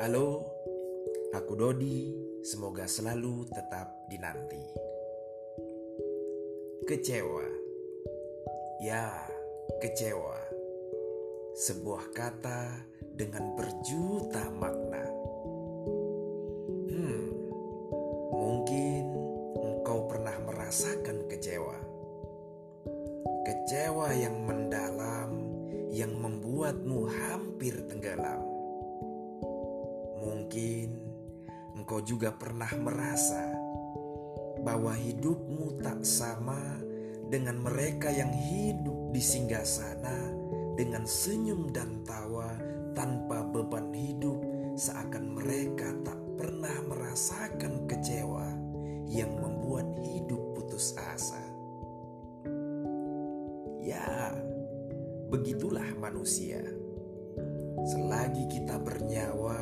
Halo, aku Dodi. Semoga selalu tetap dinanti. Kecewa, ya, kecewa. Sebuah kata dengan berjuta makna. Hmm, mungkin engkau pernah merasakan kecewa. Kecewa yang mendalam, yang membuatmu hampir tenggelam Mungkin engkau juga pernah merasa bahwa hidupmu tak sama dengan mereka yang hidup di singgah sana dengan senyum dan tawa tanpa beban hidup seakan mereka tak pernah merasakan kecewa yang membuat hidup putus asa. Ya, begitulah manusia. Selagi kita bernyawa,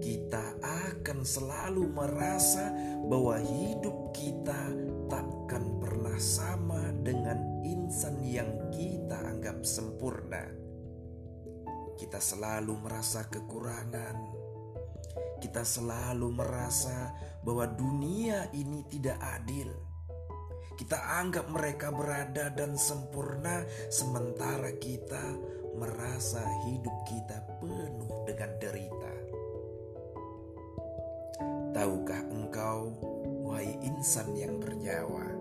kita akan selalu merasa bahwa hidup kita takkan pernah sama dengan insan yang kita anggap sempurna. Kita selalu merasa kekurangan. Kita selalu merasa bahwa dunia ini tidak adil. Kita anggap mereka berada dan sempurna, sementara kita merasa hidup kita penuh dengan derita. Tahukah engkau, wahai insan yang bernyawa,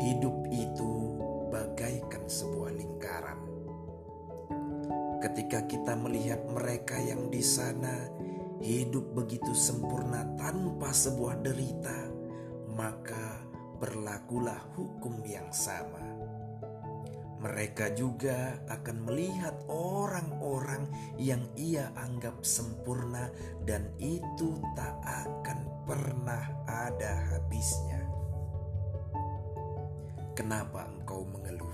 hidup itu bagaikan sebuah lingkaran. Ketika kita melihat mereka yang di sana hidup begitu sempurna tanpa sebuah derita, maka berlakulah hukum yang sama mereka juga akan melihat orang-orang yang ia anggap sempurna, dan itu tak akan pernah ada habisnya. Kenapa engkau mengeluh?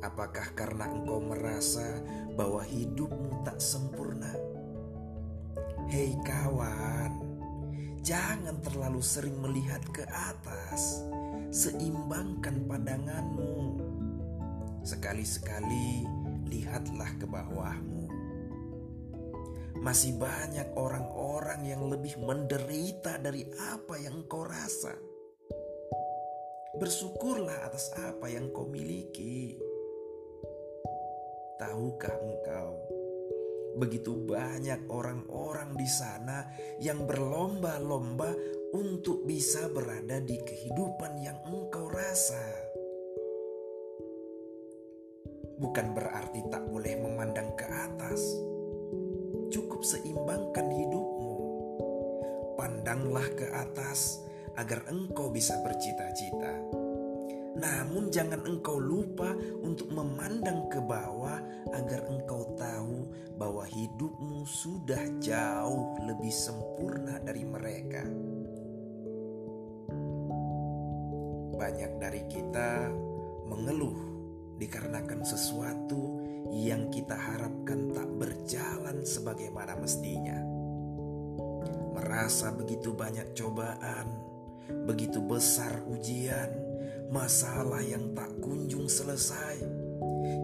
Apakah karena engkau merasa bahwa hidupmu tak sempurna? Hei kawan, jangan terlalu sering melihat ke atas. Seimbangkan pandanganmu Sekali-sekali lihatlah ke bawahmu. Masih banyak orang-orang yang lebih menderita dari apa yang engkau rasa. Bersyukurlah atas apa yang kau miliki. Tahukah engkau, begitu banyak orang-orang di sana yang berlomba-lomba untuk bisa berada di kehidupan yang engkau rasa bukan berarti tak boleh memandang ke atas. Cukup seimbangkan hidupmu. Pandanglah ke atas agar engkau bisa bercita-cita. Namun jangan engkau lupa untuk memandang ke bawah agar engkau tahu bahwa hidupmu sudah jauh lebih sempurna dari mereka. Banyak dari kita mengeluh dikarenakan sesuatu yang kita harapkan tak berjalan sebagaimana mestinya. Merasa begitu banyak cobaan, begitu besar ujian, masalah yang tak kunjung selesai.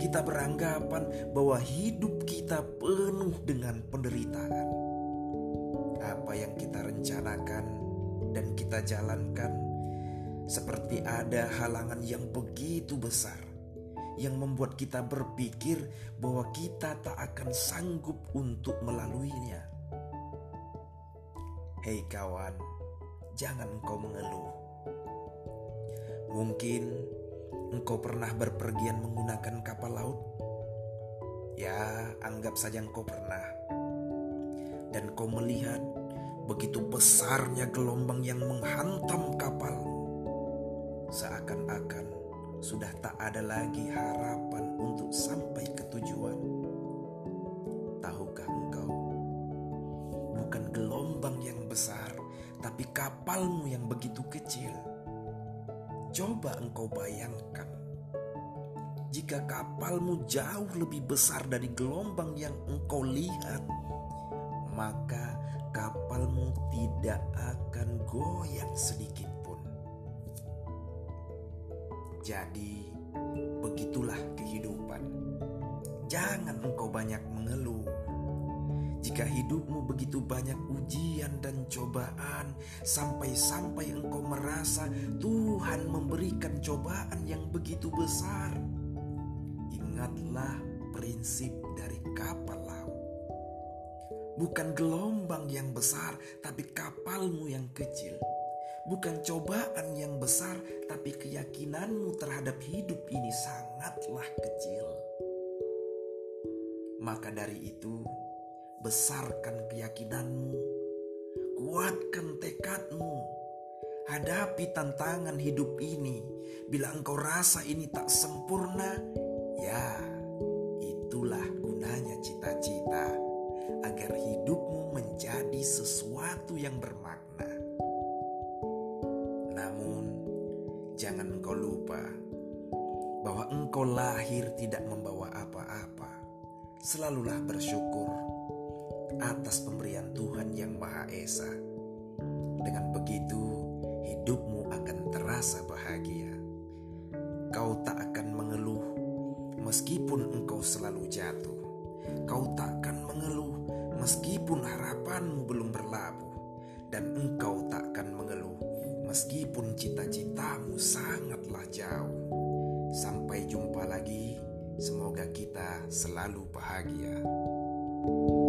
Kita beranggapan bahwa hidup kita penuh dengan penderitaan. Apa yang kita rencanakan dan kita jalankan seperti ada halangan yang begitu besar yang membuat kita berpikir bahwa kita tak akan sanggup untuk melaluinya. Hei kawan, jangan engkau mengeluh. Mungkin engkau pernah berpergian menggunakan kapal laut. Ya, anggap saja engkau pernah. Dan kau melihat begitu besarnya gelombang yang menghantam kapal. Seakan-akan sudah tak ada lagi harapan untuk sampai ke tujuan. Tahukah engkau, bukan gelombang yang besar, tapi kapalmu yang begitu kecil. Coba engkau bayangkan, jika kapalmu jauh lebih besar dari gelombang yang engkau lihat, maka kapalmu tidak akan goyang sedikit jadi, begitulah kehidupan. Jangan engkau banyak mengeluh. Jika hidupmu begitu banyak ujian dan cobaan, sampai-sampai engkau merasa Tuhan memberikan cobaan yang begitu besar, ingatlah prinsip dari kapal laut. Bukan gelombang yang besar, tapi kapalmu yang kecil. Bukan cobaan yang besar, tapi keyakinanmu terhadap hidup ini sangatlah kecil. Maka dari itu, besarkan keyakinanmu, kuatkan tekadmu, hadapi tantangan hidup ini. Bila engkau rasa ini tak sempurna, ya itulah gunanya cita-cita agar hidupmu menjadi sesuatu yang bermakna. Jangan engkau lupa bahwa engkau lahir tidak membawa apa-apa. Selalulah bersyukur atas pemberian Tuhan yang Maha Esa. Dengan begitu, hidupmu akan terasa bahagia. Kau tak akan mengeluh meskipun engkau selalu jatuh. Kau tak akan mengeluh meskipun harapanmu belum berlabuh. Dan engkau tak akan mengeluh meskipun cita-citamu sangatlah jauh. Sampai jumpa lagi. Semoga kita selalu bahagia. thank you